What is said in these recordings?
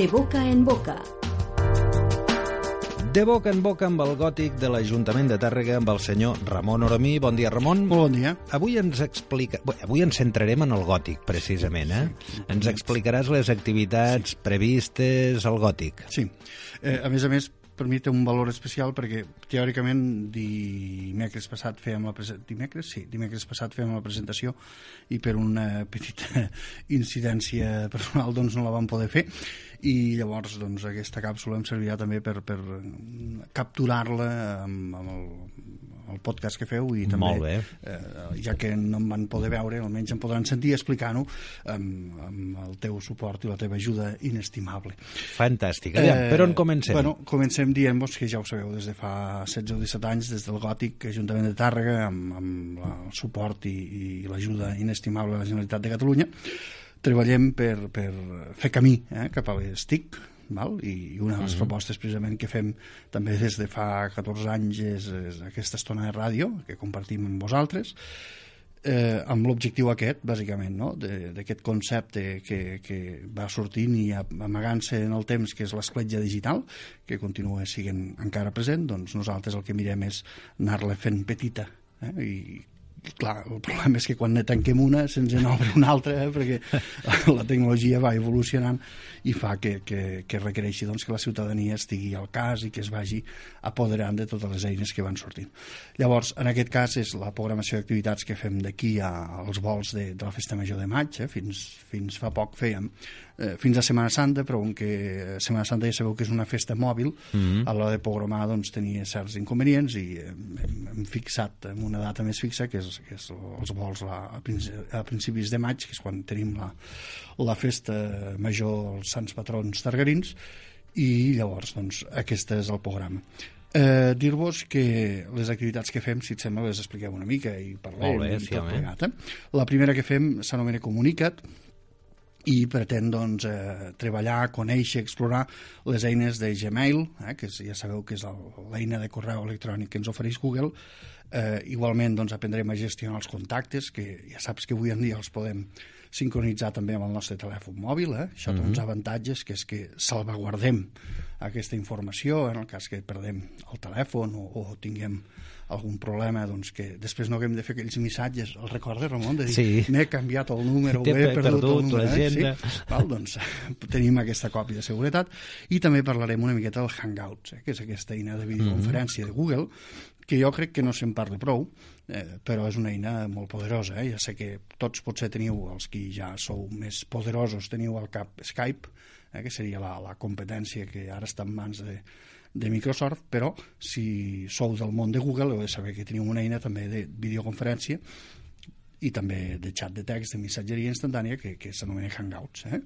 De boca en boca. De boca en boca amb el gòtic de l'Ajuntament de Tàrrega amb el senyor Ramon Oromí. Bon dia, Ramon. Molt bon dia. Avui ens explica... Bé, avui ens centrarem en el gòtic, precisament, eh? Ens explicaràs les activitats previstes al gòtic. Sí. Eh, a més a més, per mi té un valor especial perquè teòricament dimecres passat fèiem la presentació dimecres? Sí, dimecres passat fèiem la presentació i per una petita incidència personal doncs no la vam poder fer i llavors doncs aquesta càpsula em servirà també per, per capturar-la amb, amb el, el podcast que feu i també, Molt bé. eh, ja que no em van poder veure, almenys em podran sentir explicant-ho amb, amb el teu suport i la teva ajuda inestimable. Fantàstic. Aviam, per on comencem? Bueno, comencem dient-vos que ja ho sabeu, des de fa 16 o 17 anys, des del Gòtic, Ajuntament de Tàrrega, amb, amb la, el suport i, i l'ajuda inestimable de la Generalitat de Catalunya, treballem per, per fer camí eh, cap a les TIC, val? I, una de les propostes precisament que fem també des de fa 14 anys és, és aquesta estona de ràdio que compartim amb vosaltres eh, amb l'objectiu aquest, bàsicament, no? De- d'aquest concepte que, que va sortint i amagant-se en el temps, que és l'escletja digital, que continua sent encara present, doncs nosaltres el que mirem és anar-la fent petita eh? i clar, el problema és que quan ne tanquem una se'ns en obre una altra eh? perquè la tecnologia va evolucionant i fa que, que, que requereixi doncs, que la ciutadania estigui al cas i que es vagi apoderant de totes les eines que van sortint. Llavors, en aquest cas és la programació d'activitats que fem d'aquí als vols de, de la Festa Major de maig, eh? fins, fins fa poc fèiem eh, fins a Setmana Santa, però com que Setmana Santa ja sabeu que és una festa mòbil, mm -hmm. a l'hora de programar doncs, tenia certs inconvenients i hem, hem, fixat en una data més fixa, que és, que és els vols a, a, princi- a principis de maig, que és quan tenim la, la festa major als Sants Patrons Targarins, i llavors doncs, aquest és el programa. Eh, dir-vos que les activitats que fem, si et sembla, les expliquem una mica i parlem Molt bé, sí, tot plegat. Eh? La primera que fem s'anomena Comunica't, i pretén doncs, eh, treballar, conèixer, explorar les eines de Gmail, eh, que és, ja sabeu que és l'eina de correu electrònic que ens ofereix Google. Eh, igualment doncs, aprendrem a gestionar els contactes, que ja saps que avui en dia els podem sincronitzar també amb el nostre telèfon mòbil. Eh? Això té uns avantatges, que és que salvaguardem aquesta informació en el cas que perdem el telèfon o, o tinguem algun problema doncs que després no haguem de fer aquells missatges el recordes Ramon de dir Sí. m'he canviat el número he pe- perdut, perdut el número eh? sí? Val, doncs tenim aquesta còpia de seguretat i també parlarem una miqueta del Hangouts eh? que és aquesta eina de videoconferència de Google que jo crec que no se'n parla prou eh, però és una eina molt poderosa eh? ja sé que tots potser teniu els qui ja sou més poderosos teniu al cap Skype eh? que seria la, la competència que ara està en mans de, de Microsoft, però si sou del món de Google heu de saber que teniu una eina també de videoconferència i també de xat de text, de missatgeria instantània que, que s'anomena Hangouts. Eh?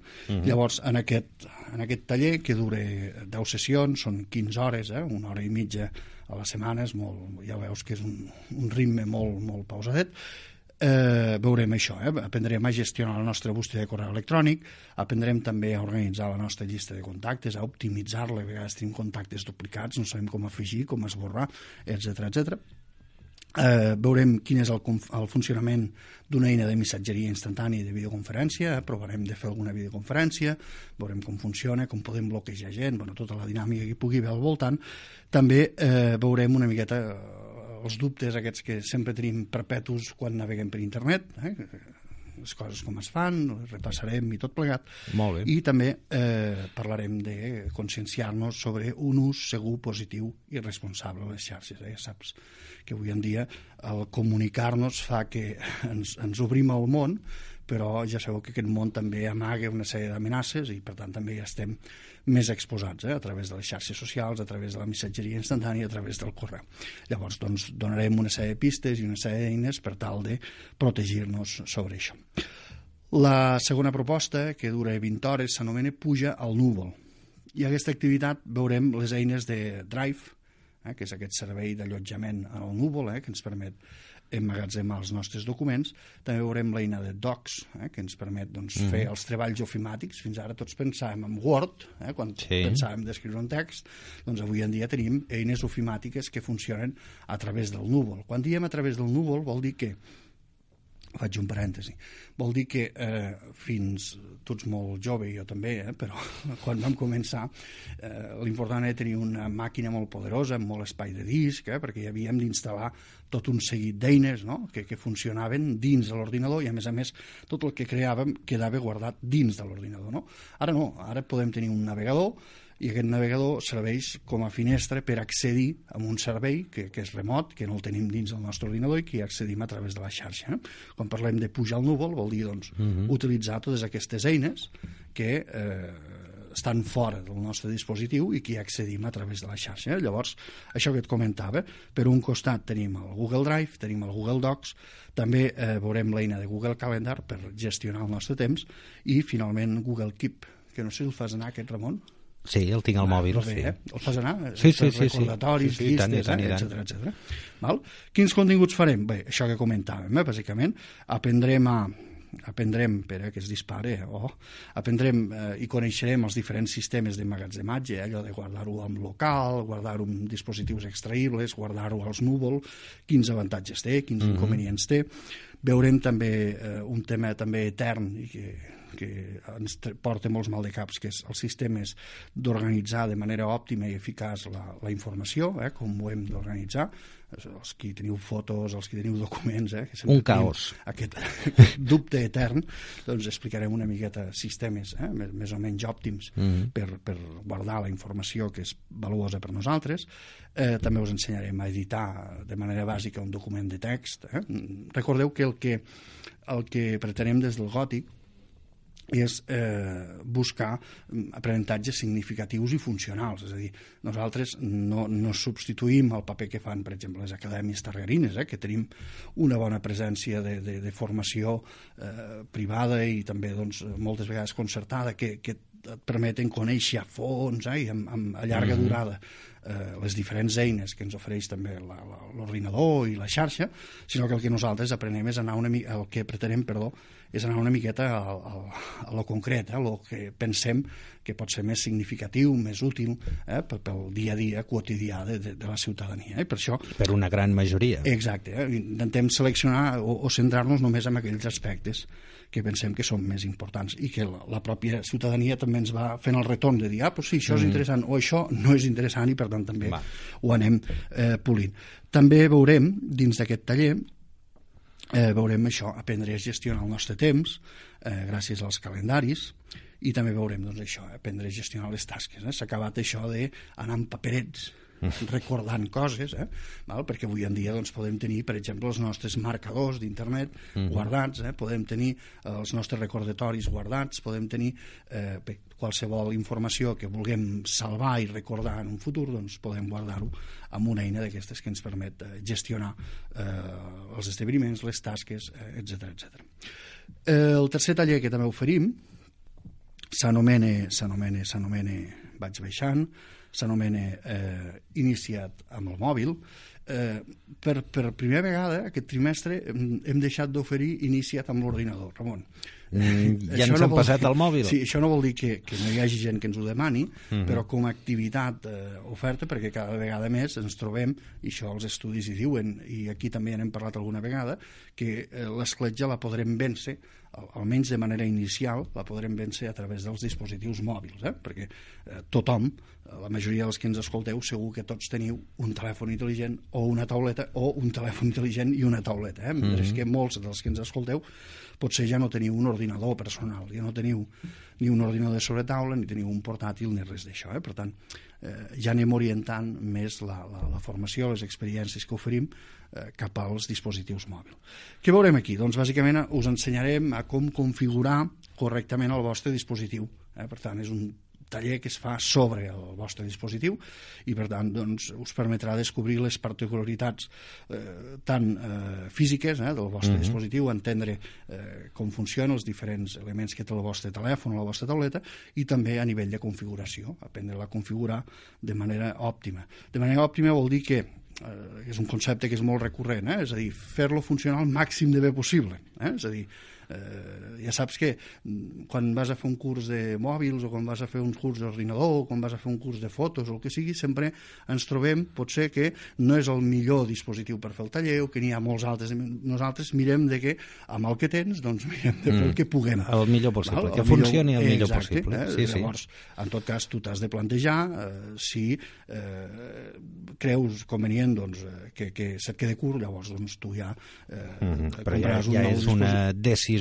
Llavors, en aquest, en aquest taller, que dura 10 sessions, són 15 hores, eh? una hora i mitja a la setmana, és molt, ja veus que és un, un ritme molt, molt pausadet, eh, veurem això, eh? aprendrem a gestionar la nostra bústia de correu electrònic, aprendrem també a organitzar la nostra llista de contactes, a optimitzar-la, a vegades tenim contactes duplicats, no sabem com afegir, com esborrar, etc etc. Eh, veurem quin és el, el funcionament d'una eina de missatgeria instantània i de videoconferència, eh? provarem de fer alguna videoconferència, veurem com funciona, com podem bloquejar gent, bueno, tota la dinàmica que pugui haver al voltant. També eh, veurem una miqueta eh, els dubtes aquests que sempre tenim perpetus quan naveguem per internet, eh? les coses com es fan, les repassarem i tot plegat. Molt bé. I també eh, parlarem de conscienciar-nos sobre un ús segur, positiu i responsable de les xarxes. Eh? Ja saps que avui en dia el comunicar-nos fa que ens, ens obrim al món, però ja sabeu que aquest món també amaga una sèrie d'amenaces i per tant també ja estem més exposats eh? a través de les xarxes socials, a través de la missatgeria instantània, a través del correu. Llavors doncs, donarem una sèrie de pistes i una sèrie d'eines per tal de protegir-nos sobre això. La segona proposta, que dura 20 hores, s'anomena Puja al núvol. I aquesta activitat veurem les eines de Drive, eh, que és aquest servei d'allotjament al núvol, eh, que ens permet emmagatzemar els nostres documents. També veurem l'eina de Docs, eh, que ens permet doncs, mm. fer els treballs ofimàtics. Fins ara tots pensàvem en Word, eh, quan sí. pensàvem d'escriure un text, doncs avui en dia tenim eines ofimàtiques que funcionen a través del núvol. Quan diem a través del núvol vol dir que faig un parèntesi. Vol dir que eh, fins, tu ets molt jove, jo també, eh, però quan vam començar eh, l'important era tenir una màquina molt poderosa, amb molt espai de disc, eh, perquè hi havíem d'instal·lar tot un seguit d'eines no? que, que funcionaven dins de l'ordinador i a més a més tot el que creàvem quedava guardat dins de l'ordinador. No? Ara no, ara podem tenir un navegador i aquest navegador serveix com a finestra per accedir a un servei que, que és remot, que no el tenim dins del nostre ordinador i que hi accedim a través de la xarxa. Eh? Quan parlem de pujar al núvol vol dir doncs, uh mhm. -huh. utilitzar totes aquestes eines que eh, estan fora del nostre dispositiu i que hi accedim a través de la xarxa. Eh? Llavors, això que et comentava, per un costat tenim el Google Drive, tenim el Google Docs, també eh, veurem l'eina de Google Calendar per gestionar el nostre temps i, finalment, Google Keep, que no sé si el fas anar, aquest, Ramon? Sí, el tinc al ah, mòbil. Bé, sí. eh? El fas anar? Sí, sí, sí. Recordatoris, sí, sí, llistes, tant, tant, etc etc. Val? Quins continguts farem? Bé, això que comentàvem, eh? bàsicament. Aprendrem a, aprendrem, per eh, que es dispare, oh, aprendrem eh, i coneixerem els diferents sistemes d'emmagatzematge, allò de guardar-ho en local, guardar-ho en dispositius extraïbles, guardar-ho als núvol, quins avantatges té, quins mhm. -huh. inconvenients té. Veurem també eh, un tema també etern i que que ens porta molts mal de caps, que és els sistemes d'organitzar de manera òptima i eficaç la, la informació, eh, com ho hem d'organitzar, els que teniu fotos, els que teniu documents, eh, que un caos. Aquest, aquest dubte etern, doncs explicarem una miqueta sistemes eh, més, més o menys òptims mm -hmm. per, per guardar la informació que és valuosa per nosaltres. Eh, també us ensenyarem a editar de manera bàsica un document de text. Eh? Recordeu que el que, el que pretenem des del gòtic és eh, buscar aprenentatges significatius i funcionals. És a dir, nosaltres no, no substituïm el paper que fan, per exemple, les acadèmies targarines, eh, que tenim una bona presència de, de, de formació eh, privada i també doncs, moltes vegades concertada, que, que et permeten conèixer a fons eh, i amb, amb, a llarga mm -hmm. durada eh, les diferents eines que ens ofereix també l'ordinador i la xarxa, sinó que el que nosaltres aprenem és anar una mica, el que pretenem, perdó, és anar una miqueta a, a, a lo concret, eh, a lo que pensem que pot ser més significatiu, més útil eh, pel dia a dia quotidià de, de, de la ciutadania. Eh? Per això... Per una gran majoria. Exacte. Eh? Intentem seleccionar o, o centrar-nos només en aquells aspectes que pensem que són més importants i que la, la pròpia ciutadania també ens va fent el retorn de dir, ah, pues sí, això és mm. interessant o això no és interessant i per tant també va. ho anem eh, polint. També veurem dins d'aquest taller eh, veurem això, aprendre a gestionar el nostre temps eh, gràcies als calendaris i també veurem doncs, això, aprendre a gestionar les tasques. Eh? S'ha acabat això d'anar amb paperets recordant coses, eh? Val? perquè avui en dia doncs, podem tenir, per exemple, els nostres marcadors d'internet uh -huh. guardats, eh? podem tenir els nostres recordatoris guardats, podem tenir eh, qualsevol informació que vulguem salvar i recordar en un futur, doncs podem guardar-ho amb una eina d'aquestes que ens permet eh, gestionar eh, els esdeveniments, les tasques, etc etc. Eh, el tercer taller que també oferim s'anomena s'anomena vaig baixant s'anomena eh, Iniciat amb el mòbil, eh, per, per primera vegada aquest trimestre hem, hem deixat d'oferir Iniciat amb l'ordinador, Ramon. Mm, ja ens no han passat dir, al mòbil. Sí, això no vol dir que, que no hi hagi gent que ens ho demani, mhm. -huh. però com a activitat eh, oferta, perquè cada vegada més ens trobem, i això els estudis hi diuen, i aquí també n'hem parlat alguna vegada, que eh, l'escletja la podrem vèncer almenys de manera inicial, la podrem vèncer a través dels dispositius mòbils, eh? perquè eh, tothom, la majoria dels que ens escolteu, segur que tots teniu un telèfon intel·ligent o una tauleta, o un telèfon intel·ligent i una tauleta. Eh? Mm -hmm. que molts dels que ens escolteu potser ja no teniu un ordinador personal, ja no teniu ni un ordinador de sobretaula, ni teniu un portàtil, ni res d'això. Eh? Per tant, eh, ja anem orientant més la, la, la formació, les experiències que oferim eh, cap als dispositius mòbils. Què veurem aquí? Doncs bàsicament us ensenyarem a com configurar correctament el vostre dispositiu. Eh? Per tant, és un taller que es fa sobre el vostre dispositiu i per tant doncs, us permetrà descobrir les particularitats eh, tant eh, físiques eh, del vostre uh mhm. -huh. dispositiu, entendre eh, com funcionen els diferents elements que té el vostre telèfon o la vostra tauleta i també a nivell de configuració, aprendre a configurar de manera òptima. De manera òptima vol dir que eh, és un concepte que és molt recurrent, eh? és a dir, fer-lo funcionar el màxim de bé possible. Eh? És a dir, Eh, ja saps que mm, quan vas a fer un curs de mòbils o quan vas a fer un curs d'ordinador o quan vas a fer un curs de fotos o el que sigui, sempre ens trobem, potser que no és el millor dispositiu per fer el taller o que n'hi ha molts altres. Nosaltres mirem de que amb el que tens, doncs mirem de fer mm. el que puguem. El millor possible, val? que el funcioni el millor exacte, possible. Eh? Sí, Llavors, sí. en tot cas, tu t'has de plantejar eh, si eh, creus convenient doncs, eh, que, que se't quede curt, llavors doncs, tu ja eh, mm -hmm. Però ja, ja és una decisió,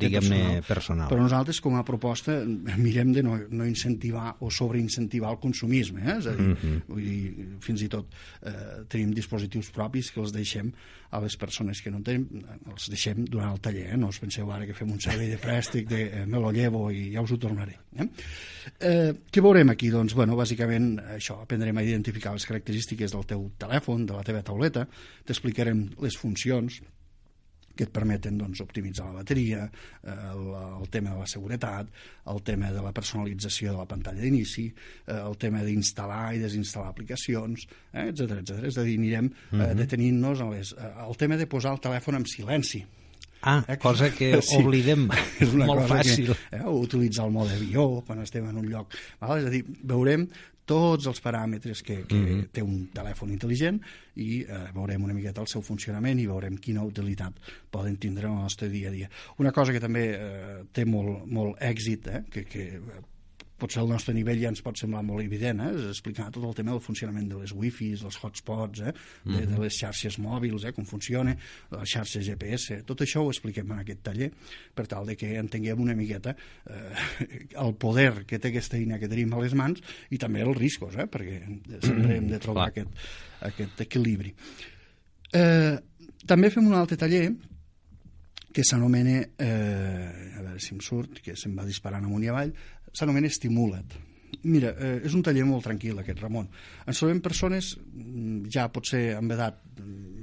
diguem-ne, personal. personal. Però nosaltres, com a proposta, mirem de no, no incentivar o sobreincentivar el consumisme. Eh? És a dir, mm -hmm. vull dir, fins i tot eh, tenim dispositius propis que els deixem a les persones que no en tenen, els deixem durant el taller. Eh? No us penseu ara que fem un servei de prèstic, de eh, me lo llevo i ja us ho tornaré. Eh? Eh, què veurem aquí? Doncs, bueno, bàsicament, això, aprendrem a identificar les característiques del teu telèfon, de la teva tauleta, t'explicarem les funcions, que et permeten doncs, optimitzar la bateria, eh, el, el tema de la seguretat, el tema de la personalització de la pantalla d'inici, eh, el tema d'instal·lar i desinstal·lar aplicacions, eh, etc etc. És a dir, anirem eh, uh mhm. -huh. detenint-nos en les, eh, el tema de posar el telèfon en silenci. Ah, eh, cosa que sí, oblidem és una molt cosa fàcil. Que, eh, utilitzar el mode avió quan estem en un lloc. Val? És a dir, veurem tots els paràmetres que, que mm -hmm. té un telèfon intel·ligent i eh, veurem una miqueta el seu funcionament i veurem quina utilitat poden tindre en el nostre dia a dia. Una cosa que també eh, té molt, molt èxit, eh, que, que potser al nostre nivell ja ens pot semblar molt evident, eh? és explicar tot el tema del funcionament de les wifis, dels hotspots, eh? de, de mhm. les xarxes mòbils, eh? com funciona, les xarxes GPS, tot això ho expliquem en aquest taller per tal de que entenguem una miqueta eh, el poder que té aquesta eina que tenim a les mans i també els riscos, eh? perquè sempre hem de trobar aquest, aquest equilibri. Eh, també fem un altre taller que s'anomena, eh, a veure si em surt, que se'm va disparant amunt i avall, s'anomena Stimula't. Mira, eh, és un taller molt tranquil aquest, Ramon. Ens trobem persones, mm, ja potser amb edat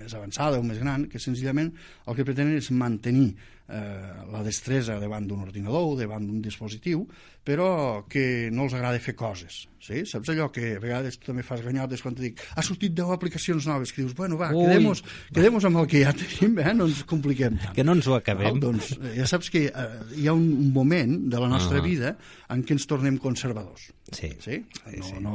més avançada o més gran, que senzillament el que pretenen és mantenir eh, la destresa davant d'un ordinador o davant d'un dispositiu, però que no els agrada fer coses. Sí? Saps allò que a vegades tu també fas ganyotes quan te dic ha sortit 10 aplicacions noves, que dius, bueno, va, quedemos, quedemos amb el que ja tenim, eh? no ens compliquem tant. Que no ens ho acabem. No, doncs eh, ja saps que eh, hi ha un, moment de la nostra uh -huh. vida en què ens tornem conservadors. Sí. sí? no, sí. no,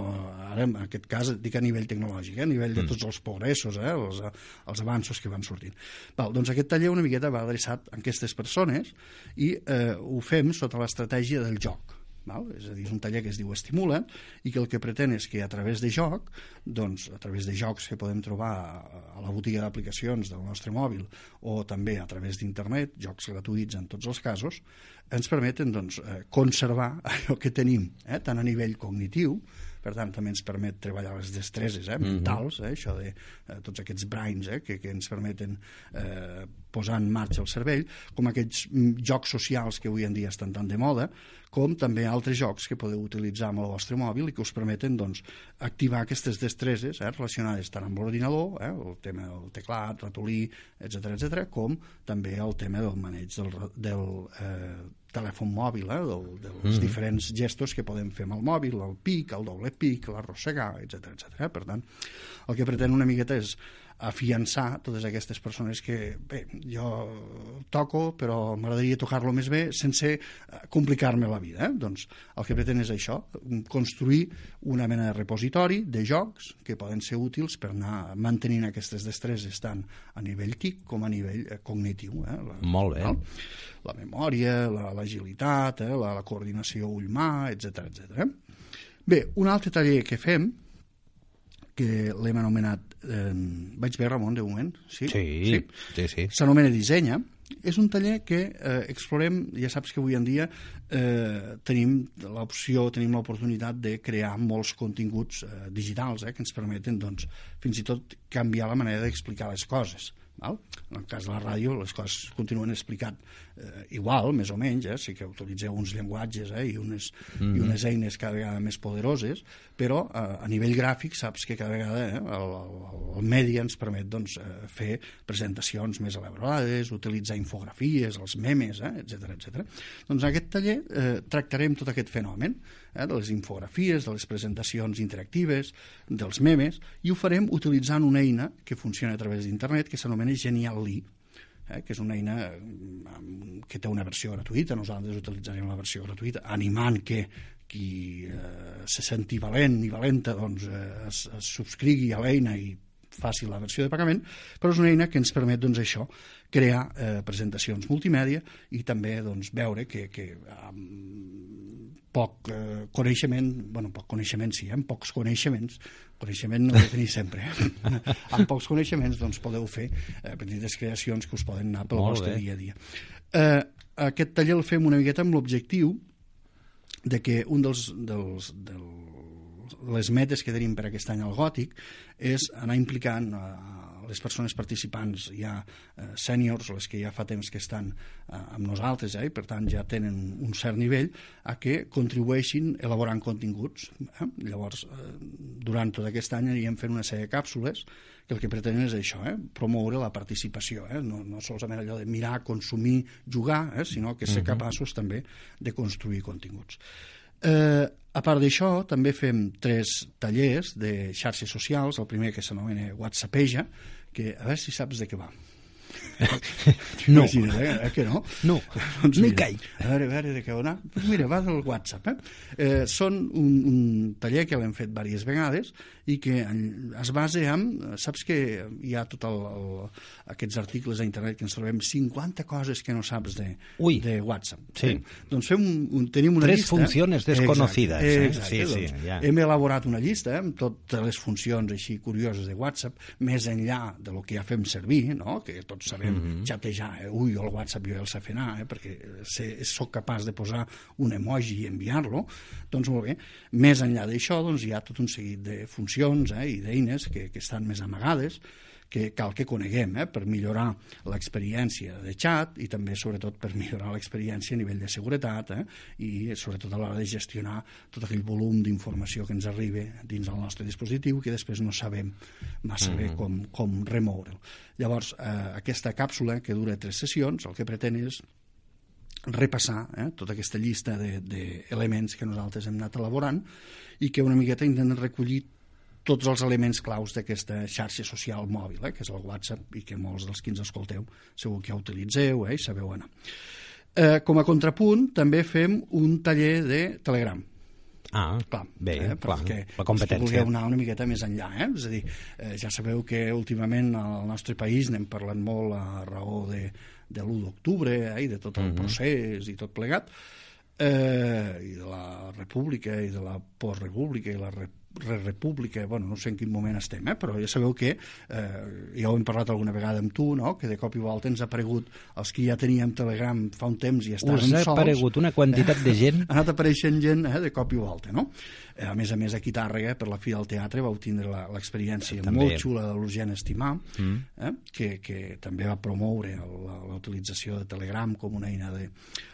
ara, en aquest cas, dic a nivell tecnològic, eh? a nivell de mm. tots els progressos, eh? els, els avanços que van sortint. Val, doncs aquest taller una miqueta va adreçat a aquestes persones i eh, ho fem sota l'estratègia del joc Val? És a dir, és un taller que es diu Estimula i que el que pretén és que a través de joc, doncs, a través de jocs que podem trobar a la botiga d'aplicacions del nostre mòbil o també a través d'internet, jocs gratuïts en tots els casos, ens permeten doncs, eh, conservar allò que tenim, eh, tant a nivell cognitiu, per tant també ens permet treballar les destreses eh, mhm. mentals, eh, això de eh, tots aquests brains eh, que, que ens permeten eh, posar en marxa el cervell, com aquests mm, jocs socials que avui en dia estan tan de moda, com també altres jocs que podeu utilitzar amb el vostre mòbil i que us permeten doncs, activar aquestes destreses eh, relacionades tant amb l'ordinador, eh, el tema del teclat, ratolí, etc etc, com també el tema del maneig del, del eh, telèfon mòbil, eh, del, dels mm diferents gestos que podem fer amb el mòbil, el pic, el doble pic, l'arrossegar, etc etc. Per tant, el que pretén una miqueta és afiançar totes aquestes persones que, bé, jo toco, però m'agradaria tocar-lo més bé sense eh, complicar-me la vida. Eh? Doncs el que pretén és això, construir una mena de repositori de jocs que poden ser útils per anar mantenint aquestes destreses tant a nivell TIC com a nivell eh, cognitiu. Eh? La, Molt bé. La memòria, l'agilitat, la, eh? la, la coordinació ull-mà, etc etc. Bé, un altre taller que fem que l'hem anomenat... Eh, vaig bé, Ramon, de moment? Sí, sí, sí. sí. S'anomena Dissenya. És un taller que eh, explorem, ja saps que avui en dia eh, tenim l'opció, tenim l'oportunitat de crear molts continguts eh, digitals eh, que ens permeten doncs, fins i tot canviar la manera d'explicar les coses. Val? En el cas de la ràdio les coses continuen explicat eh, igual, més o menys, eh? sí que utilitzeu uns llenguatges eh? I, unes, mm i unes eines cada vegada més poderoses, però eh, a nivell gràfic saps que cada vegada eh, el, el, el medi ens permet doncs, eh, fer presentacions més elaborades, utilitzar infografies, els memes, eh? etc etc. Doncs en aquest taller eh, tractarem tot aquest fenomen eh, de les infografies, de les presentacions interactives, dels memes, i ho farem utilitzant una eina que funciona a través d'internet que s'anomena Genial.ly. eh, que és una eina mm, que té una versió gratuïta, nosaltres utilitzarem la versió gratuïta, animant que qui eh, se senti valent i valenta doncs, eh, es, es subscrigui a l'eina i faci la versió de pagament, però és una eina que ens permet doncs, això, crear eh, presentacions multimèdia i també doncs, veure que, que amb poc eh, coneixement, bueno, poc coneixement sí, eh, amb pocs coneixements, coneixement no ho tenir sempre, eh? amb pocs coneixements doncs, podeu fer eh, petites creacions que us poden anar pel Molt vostre bé. dia a dia. Eh, aquest taller el fem una miqueta amb l'objectiu de que un dels, dels, dels les metes que tenim per aquest any al Gòtic és anar implicant a les persones participants ja eh, sèniors, les que ja fa temps que estan eh, amb nosaltres, eh, i per tant ja tenen un cert nivell, a que contribueixin elaborant continguts. Eh? Llavors, eh, durant tot aquest any anirem fent una sèrie de càpsules que el que pretenen és això, eh? promoure la participació, eh? no, no solament allò de mirar, consumir, jugar, eh? sinó que ser capaços també de construir continguts. Eh, a part d'això, també fem tres tallers de xarxes socials, el primer que s'anomena WhatsAppeja, que a veure si saps de què va. No. Imagina't, eh? eh? que no? No, doncs mira, caic. A veure, a veure de què va anar. Pues mira, va del WhatsApp. Eh? Eh, són un, un taller que l'hem fet diverses vegades i que en- es basa en... Saps que hi ha tot el, el, aquests articles a internet que ens trobem 50 coses que no saps de, Ui. de WhatsApp. Sí. Eh? Doncs fem un, un, tenim una Tres llista... funciones desconocidas, Exacte, eh? exacte, Sí, sí, doncs, ja. Hem elaborat una llista eh, amb totes les funcions així curioses de WhatsApp, més enllà de lo que ja fem servir, no? que tots sabem mm -hmm. xatejar, eh? ui, el WhatsApp jo ja el sé fer anar, eh? perquè sé, sóc capaç de posar un emoji i enviar-lo, doncs molt bé. Més enllà d'això, doncs hi ha tot un seguit de funcions eh? i d'eines que, que estan més amagades, que cal que coneguem eh, per millorar l'experiència de xat i també, sobretot, per millorar l'experiència a nivell de seguretat eh, i, sobretot, a l'hora de gestionar tot aquell volum d'informació que ens arriba dins del nostre dispositiu que després no sabem massa bé com, com remoure'l. Llavors, eh, aquesta càpsula, que dura tres sessions, el que pretén és repassar eh, tota aquesta llista d'elements que nosaltres hem anat elaborant i que una miqueta intenten recollir tots els elements claus d'aquesta xarxa social mòbil, eh, que és el WhatsApp, i que molts dels que ens escolteu segur que ja utilitzeu eh, i sabeu anar. Eh, com a contrapunt, també fem un taller de Telegram. Ah, Clar, bé, eh, clar, perquè la competència. vulgueu anar una miqueta més enllà, eh? és a dir, eh, ja sabeu que últimament al nostre país n'hem parlat molt a raó de, de l'1 d'octubre eh? i de tot el procés i tot plegat, eh, i de la república i de la postrepública i la re república, bueno, no sé en quin moment estem, eh? però ja sabeu que, eh, ja ho hem parlat alguna vegada amb tu, no? que de cop i volta ens ha aparegut els que ja teníem Telegram fa un temps i estàvem Us ha sols, aparegut una quantitat de gent ha anat apareixent gent eh, de cop i volta, no? Eh, a més a més, aquí a Tàrrega, per la fi del teatre, vau tindre la- l'experiència molt xula de l'Urgent Estimar, mm. eh, que, que també va promoure la- utilització de Telegram com una eina de,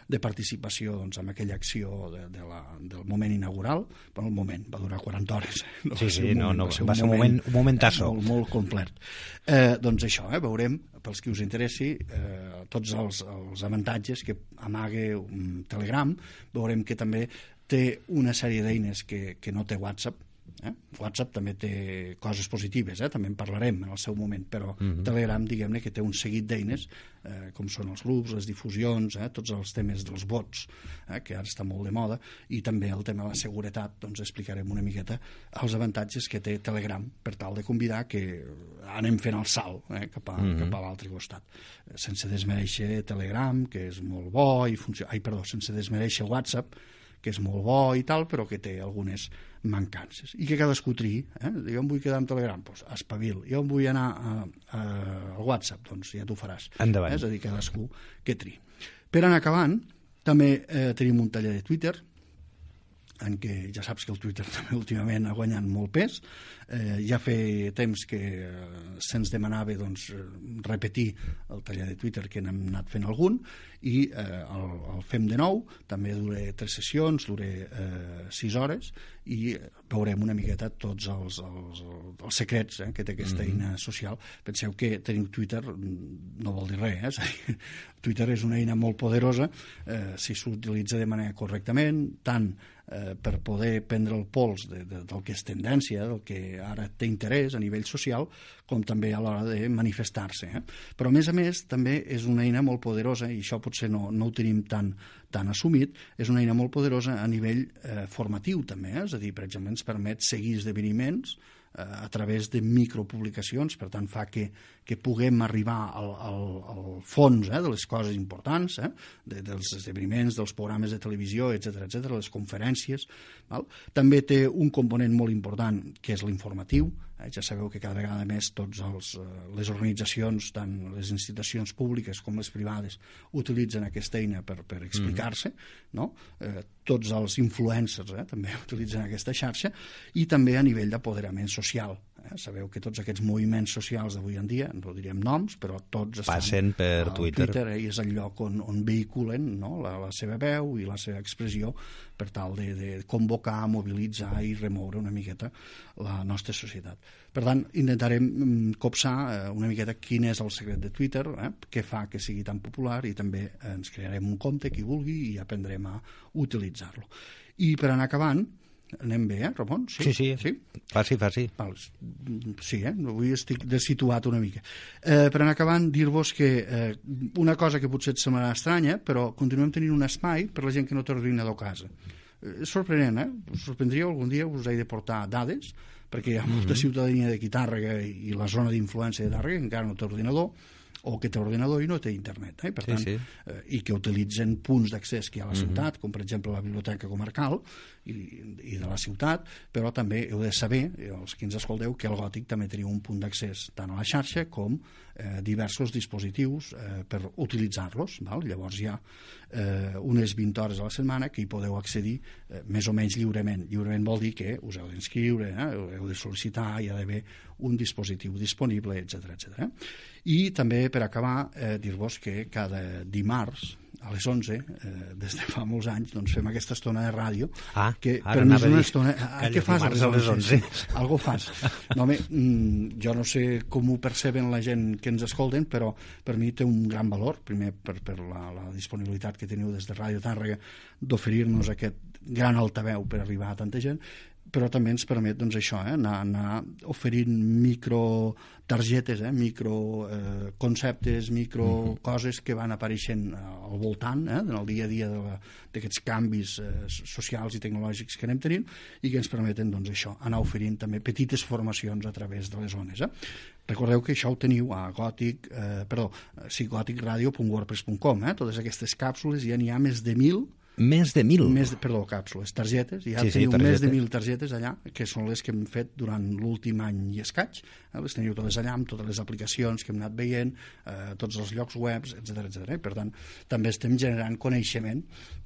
de participació doncs, en aquella acció de, de la, del moment inaugural. Bueno, el moment, va durar 40 hores. eh? Sí, va ser sí, un no, moment, no, ser va ser un moment- un momentazo. molt, molt complet. Eh, doncs això, eh, veurem, pels que us interessi, eh, tots els, els avantatges que amaga un Telegram, veurem que també té una sèrie d'eines que, que no té WhatsApp, eh? WhatsApp també té coses positives, eh? també en parlarem en el seu moment, però Telegram, diguem-ne, que té un seguit d'eines, eh, com són els grups, les difusions, eh? tots els temes dels bots, eh? que ara està molt de moda, i també el tema de la seguretat, doncs explicarem una miqueta els avantatges que té Telegram per tal de convidar que anem fent el salt eh? cap a, cap a l'altre costat, sense desmereixer Telegram, que és molt bo, i funciona... ai, perdó, sense desmereixer WhatsApp, que és molt bo i tal, però que té algunes mancances. I que cadascú triï. Eh? Jo em vull quedar amb Telegram, doncs espavil. Jo em vull anar a, a, al WhatsApp, doncs ja t'ho faràs. Endavant. Eh? És a dir, cadascú que triï. Per anar acabant, també eh, tenim un taller de Twitter, en què ja saps que el Twitter també últimament ha guanyat molt pes. Eh, ja feia temps que eh, se'ns demanava doncs, repetir el taller de Twitter que n'hem anat fent algun i eh, el, el fem de nou, també dura tres sessions, dura eh, sis hores, i veurem una miqueta tots els, els, els secrets eh, que té aquesta mm -hmm. eina social. Penseu que teniu Twitter no vol dir res, eh? Twitter és una eina molt poderosa eh, si s'utilitza de manera correctament, tant eh, per poder prendre el pols de, de, del que és tendència, del que ara té interès a nivell social, com també a l'hora de manifestar-se. Eh? Però, a més a més, també és una eina molt poderosa, i això potser no, no ho tenim tan, tan assumit, és una eina molt poderosa a nivell eh, formatiu també, eh? és a dir, per exemple, ens permet seguir esdeveniments eh, a través de micropublicacions, per tant fa que, que puguem arribar al, al, al fons eh, de les coses importants, eh, de, dels esdeveniments, dels programes de televisió, etc etc, les conferències. Val? També té un component molt important que és l'informatiu, Eh, ja sabeu que cada vegada més tots els, eh, les organitzacions, tant les institucions públiques com les privades, utilitzen aquesta eina per, per explicar-se, mm. no? eh, tots els influencers eh, també utilitzen aquesta xarxa, i també a nivell d'apoderament social. Eh? Sabeu que tots aquests moviments socials d'avui en dia, no diríem noms, però tots estan Passen per Twitter. Twitter eh? i és el lloc on, on vehiculen no? la, la seva veu i la seva expressió per tal de, de convocar, mobilitzar i remoure una miqueta la nostra societat. Per tant, intentarem mm, copsar eh, una miqueta quin és el secret de Twitter, eh? què fa que sigui tan popular i també ens crearem un compte, qui vulgui, i aprendrem a utilitzar-lo. I per anar acabant, Anem bé, eh, Ramon? Sí, sí. sí. sí? Faci, faci. Val. Sí, eh? Avui estic desituat una mica. Eh, per anar acabant, dir-vos que eh, una cosa que potser et semblarà estranya, però continuem tenint un espai per la gent que no té ordinador a casa. Eh, és sorprenent, eh? Us sorprendríeu algun dia, us he de portar dades, perquè hi ha molta mm -hmm. ciutadania de Tàrrega i la zona d'influència de Tàrrega encara no té ordinador, o que té ordinador i no té internet. Eh? Per sí, tant, sí. Eh, I que utilitzen punts d'accés que hi ha a la ciutat, mm -hmm. com per exemple la biblioteca comarcal i, i de la ciutat, però també heu de saber, els que ens escolteu, que el Gòtic també teniu un punt d'accés tant a la xarxa com eh, diversos dispositius eh, per utilitzar-los. Llavors hi ha eh, unes 20 hores a la setmana que hi podeu accedir eh, més o menys lliurement. Lliurement vol dir que us heu d'inscriure, eh, heu de sol·licitar, hi ha d'haver un dispositiu disponible, etc etc. I també, per acabar, eh, dir-vos que cada dimarts a les 11, eh, des de fa molts anys, doncs fem aquesta estona de ràdio, ah, que per mi és una estona... Ah, què fas a les 11? A les 11? Sí, algo fas. No, home, mm, jo no sé com ho perceben la gent que ens escolten, però per mi té un gran valor, primer per, per la, la disponibilitat que teniu des de Ràdio Tàrrega d'oferir-nos aquest gran altaveu per arribar a tanta gent, però també ens permet doncs, això, eh, anar, anar oferint micro targetes, eh, micro eh, conceptes, micro uh -huh. coses que van apareixent eh, al voltant eh, en el dia a dia d'aquests canvis eh, socials i tecnològics que anem tenint i que ens permeten doncs, això, anar oferint també petites formacions a través de les zones. Eh? Recordeu que això ho teniu a gòtic, eh, perdó, sí, gòticradio.wordpress.com, eh? totes aquestes càpsules, ja n'hi ha més de mil més de mil? Més de, perdó, càpsules, targetes. Ja sí, teniu sí, més de mil targetes allà, que són les que hem fet durant l'últim any i escaig. Eh? Les teniu totes allà, amb totes les aplicacions que hem anat veient, eh, tots els llocs webs, etc etc. Per tant, també estem generant coneixement,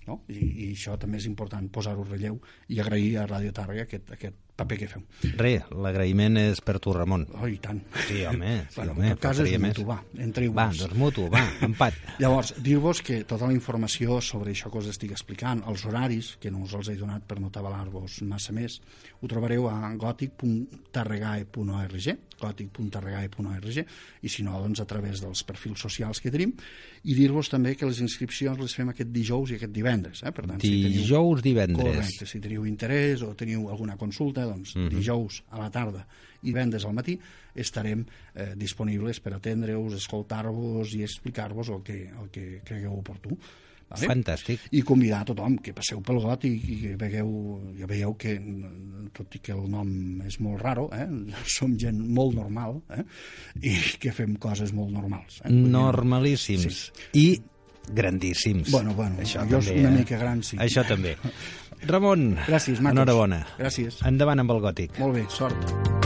no? I, i això també és important posar-ho relleu i agrair a Radio Tàrrega aquest, aquest paper que feu. Re, l'agraïment és per tu, Ramon. Oh, i tant. Sí, home, sí, bueno, home. En tot cas és mutu, va, entre Va, doncs mutu, va, empat. Llavors, dir-vos que tota la informació sobre això que us estic explicant, els horaris, que no us els he donat per no atabalar-vos massa més, ho trobareu a gòtic.tarregae.org gòtic.tarregae.org i si no, doncs a través dels perfils socials que tenim i dir-vos també que les inscripcions les fem aquest dijous i aquest divendres. Eh? Per tant, dijous, si teniu, divendres. Correcte, si teniu interès o teniu alguna consulta, doncs uh mhm. -huh. dijous a la tarda i divendres al matí estarem eh, disponibles per atendre-us, escoltar-vos i explicar-vos el que, el que cregueu oportú. Vale? Fantàstic. I convidar a tothom que passeu pel got i, i que vegueu, ja veieu que, tot i que el nom és molt raro, eh, som gent molt normal eh, i que fem coses molt normals. Eh? Normalíssims. Sí. I grandíssims. Bueno, bueno, Això jo també, una eh? mica gran, sí. Això també. Ramon, Gràcies, macos. enhorabona. Gràcies. Endavant amb el gòtic. Molt bé, sort.